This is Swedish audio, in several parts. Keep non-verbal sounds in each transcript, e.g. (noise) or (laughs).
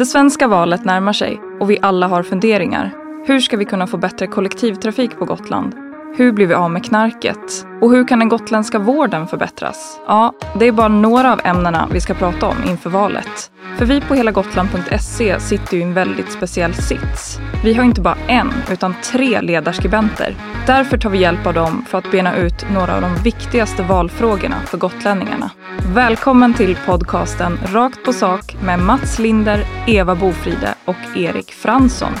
Det svenska valet närmar sig och vi alla har funderingar. Hur ska vi kunna få bättre kollektivtrafik på Gotland? Hur blir vi av med knarket? Och hur kan den gotländska vården förbättras? Ja, det är bara några av ämnena vi ska prata om inför valet. För vi på helagotland.se sitter ju i en väldigt speciell sits. Vi har inte bara en, utan tre ledarskribenter. Därför tar vi hjälp av dem för att bena ut några av de viktigaste valfrågorna för gotlänningarna. Välkommen till podcasten Rakt på sak med Mats Linder, Eva Bofride och Erik Fransson.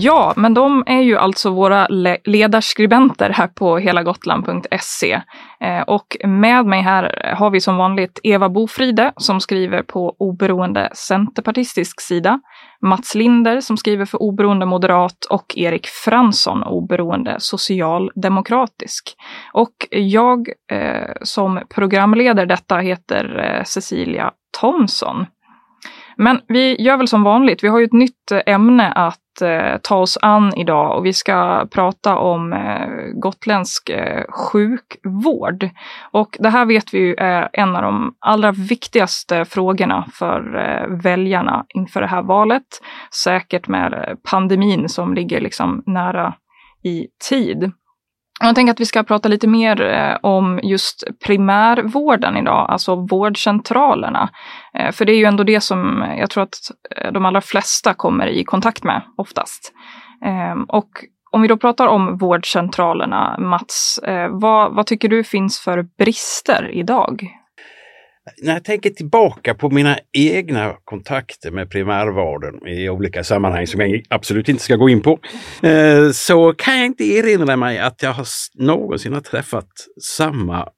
Ja, men de är ju alltså våra le ledarskribenter här på helagotland.se. Eh, och med mig här har vi som vanligt Eva Bofride som skriver på oberoende centerpartistisk sida, Mats Linder som skriver för oberoende moderat och Erik Fransson oberoende socialdemokratisk. Och jag eh, som programleder detta heter eh, Cecilia Thomsson. Men vi gör väl som vanligt, vi har ju ett nytt eh, ämne att eh, ta oss an idag och vi ska prata om eh, gotländsk eh, sjukvård. Och det här vet vi ju är en av de allra viktigaste frågorna för eh, väljarna inför det här valet. Säkert med eh, pandemin som ligger liksom nära i tid. Jag tänker att vi ska prata lite mer eh, om just primärvården idag, alltså vårdcentralerna. Eh, för det är ju ändå det som jag tror att eh, de allra flesta kommer i kontakt med oftast. Ehm, och om vi då pratar om vårdcentralerna, Mats, eh, vad, vad tycker du finns för brister idag? När jag tänker tillbaka på mina egna kontakter med primärvården i olika sammanhang som jag absolut inte ska gå in på, eh, så kan jag inte erinra mig att jag har någonsin har träffat samma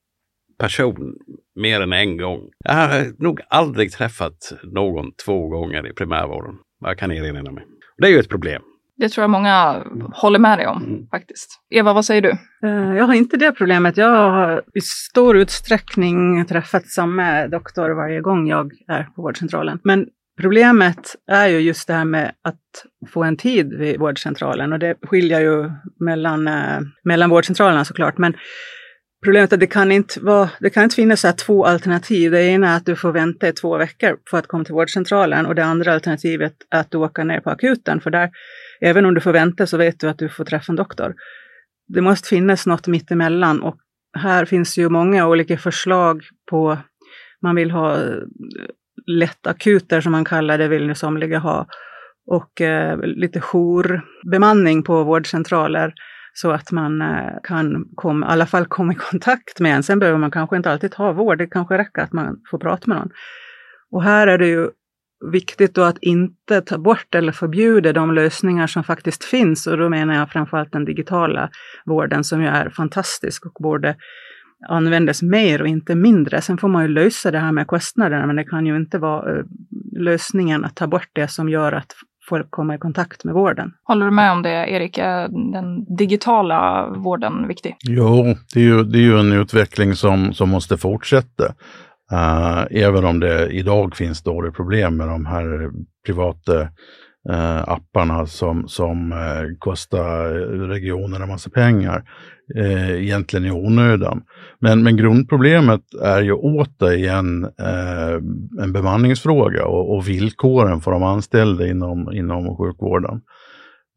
person mer än en gång. Jag har nog aldrig träffat någon två gånger i primärvården, jag kan erinra mig. Det är ju ett problem. Det tror jag många håller med dig om mm. faktiskt. Eva, vad säger du? Eh, jag har inte det problemet. Jag har i stor utsträckning träffat samma doktor varje gång jag är på vårdcentralen. Men problemet är ju just det här med att få en tid vid vårdcentralen och det skiljer ju mellan, eh, mellan vårdcentralerna såklart. Men Problemet är att det kan inte, vara, det kan inte finnas så två alternativ. Det ena är att du får vänta i två veckor för att komma till vårdcentralen och det andra alternativet är att du åker ner på akuten för där även om du får vänta så vet du att du får träffa en doktor. Det måste finnas något mittemellan och här finns ju många olika förslag på, man vill ha eh, lättakuter som man kallar det, vill nu somliga ha, och eh, lite jourbemanning på vårdcentraler så att man eh, kan kom, i alla fall komma i kontakt med en. Sen behöver man kanske inte alltid ha vård, det kanske räcker att man får prata med någon. Och här är det ju viktigt då att inte ta bort eller förbjuda de lösningar som faktiskt finns. Och då menar jag framförallt den digitala vården som ju är fantastisk och borde användas mer och inte mindre. Sen får man ju lösa det här med kostnaderna, men det kan ju inte vara eh, lösningen att ta bort det som gör att folk kommer i kontakt med vården. Håller du med om det, Erik? Är den digitala vården viktig? Jo, det är ju, det är ju en utveckling som, som måste fortsätta. Uh, även om det idag finns stora problem med de här privata uh, apparna som, som uh, kostar regionerna en massa pengar, uh, egentligen i onödan. Men, men grundproblemet är ju återigen en bemanningsfråga och, och villkoren för de anställda inom, inom sjukvården.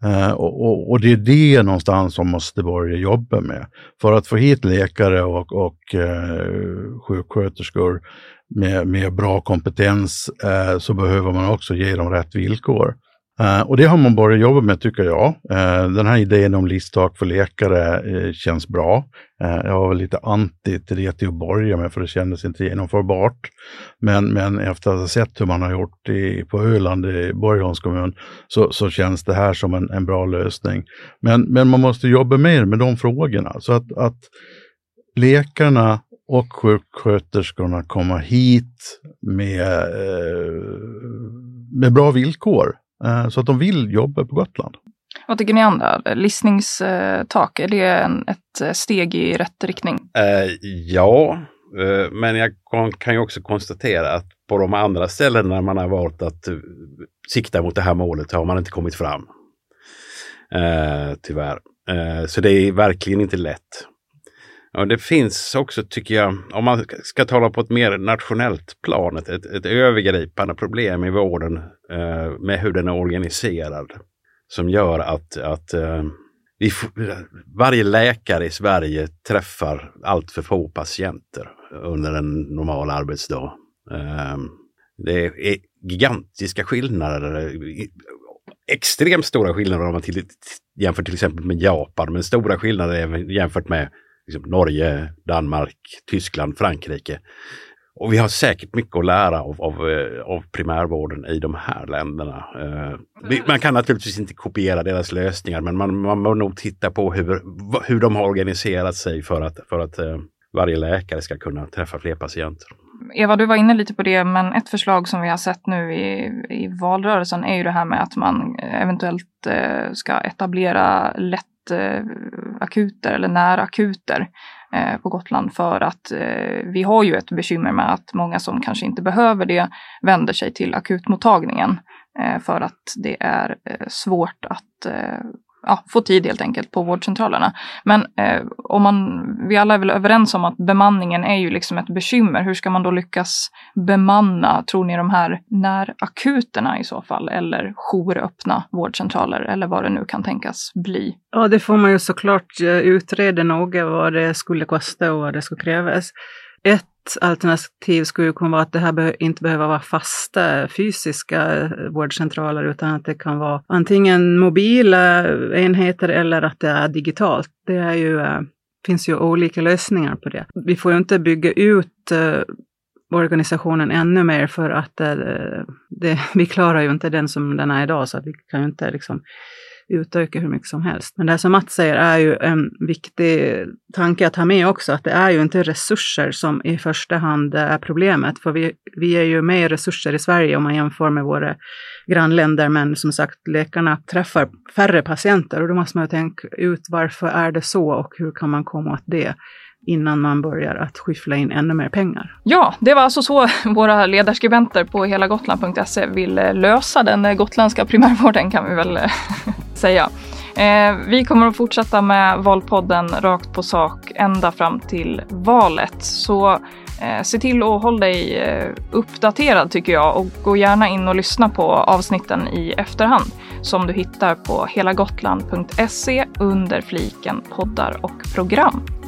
Uh, och, och, det är det någonstans som måste börja jobba med. För att få hit läkare och, och uh, sjuksköterskor med, med bra kompetens uh, så behöver man också ge dem rätt villkor. Uh, och det har man börjat jobba med tycker jag. Uh, den här idén om listtak för läkare uh, känns bra. jag var lite anti till det till att börja med för det kändes inte genomförbart. Men, men efter att ha sett hur man har gjort i, på Öland i Borgholms kommun så, så känns det här som en, en bra lösning. Men, men man måste jobba mer med de frågorna så att, att läkarna och sjuksköterskorna kommer hit med, med bra villkor. Eh, så att de vill jobba på Gotland. Vad tycker ni andra? Listningstak, är det en, ett eh, steg i rätt riktning? Uh, ja, uh, men jag kan ju också konstatera att på de andra ställena man har valt att uh, sikta mot det här målet har man inte kommit fram. tyvärr. så det är verkligen inte lätt. Ja, det finns också, tycker jag, om man ska tala på ett mer nationellt plan, ett, ett, övergripande problem i vården eh, med hur den är organiserad. Som gör att, att eh, vi, varje läkare i Sverige träffar allt för få patienter under en normal arbetsdag. Eh, det är gigantiska skillnader, extremt stora skillnader om man till, jämför till exempel med Japan, men stora skillnader jämfört med liksom Norge, Danmark, Tyskland, Frankrike. Och vi har säkert mycket att lära av, av, eh, av primärvården i de här länderna. Eh, man kan naturligtvis inte kopiera deras lösningar men man, man må nog titta på hur, hur de har organiserat sig för att, för att eh, varje läkare ska kunna träffa fler patienter. Eva, du var inne lite på det, men ett förslag som vi har sett nu i, i valrörelsen är ju det här med att man eventuellt ska etablera lätt akuter eller närakuter akuter på Gotland för att eh, vi har ju ett bekymmer med att många som kanske inte behöver det vänder sig till akutmottagningen eh, för att det är eh, svårt att eh, ja, få tid helt enkelt på vårdcentralerna. Men eh, om man, vi alla är väl överens om att bemanningen är ju liksom ett bekymmer. Hur ska man då lyckas bemanna, tror ni, de här närakuterna i så fall? Eller jouröppna vårdcentraler eller vad det nu kan tänkas bli? Ja, det får man ju såklart eh, utreda noga vad det skulle kosta och vad det skulle krävas. Ett alternativ skulle kunna vara att det här be inte behöver vara fasta fysiska eh, vårdcentraler utan att det kan vara antingen mobila eh, enheter eller att det är digitalt. Det är ju, eh, finns ju olika lösningar på det. Vi får ju inte bygga ut organisationen ännu mer för att det, det, (laughs) vi klarar ju inte den som den är idag så att vi kan ju inte liksom utöka hur mycket som helst. Men det som Mats säger är ju en viktig tanke att ha med också, att det är ju inte resurser som i första hand är problemet, för vi, vi är ju mer resurser i Sverige om man jämför med våra grannländer, men som sagt, läkarna träffar färre patienter och då måste man ju tänka ut varför är det så och hur kan man komma åt det? innan man börjar att skyffla in ännu mer pengar. Ja, det var alltså så våra ledarskribenter på helagotland.se vill lösa den gotländska primärvården kan vi väl säga. Eh, vi kommer att fortsätta med Valpodden rakt på sak ända fram till valet. Så eh, se till att hålla dig eh, uppdaterad tycker jag och gå gärna in och lyssna på avsnitten i efterhand som du hittar på helagotland.se under fliken poddar och program.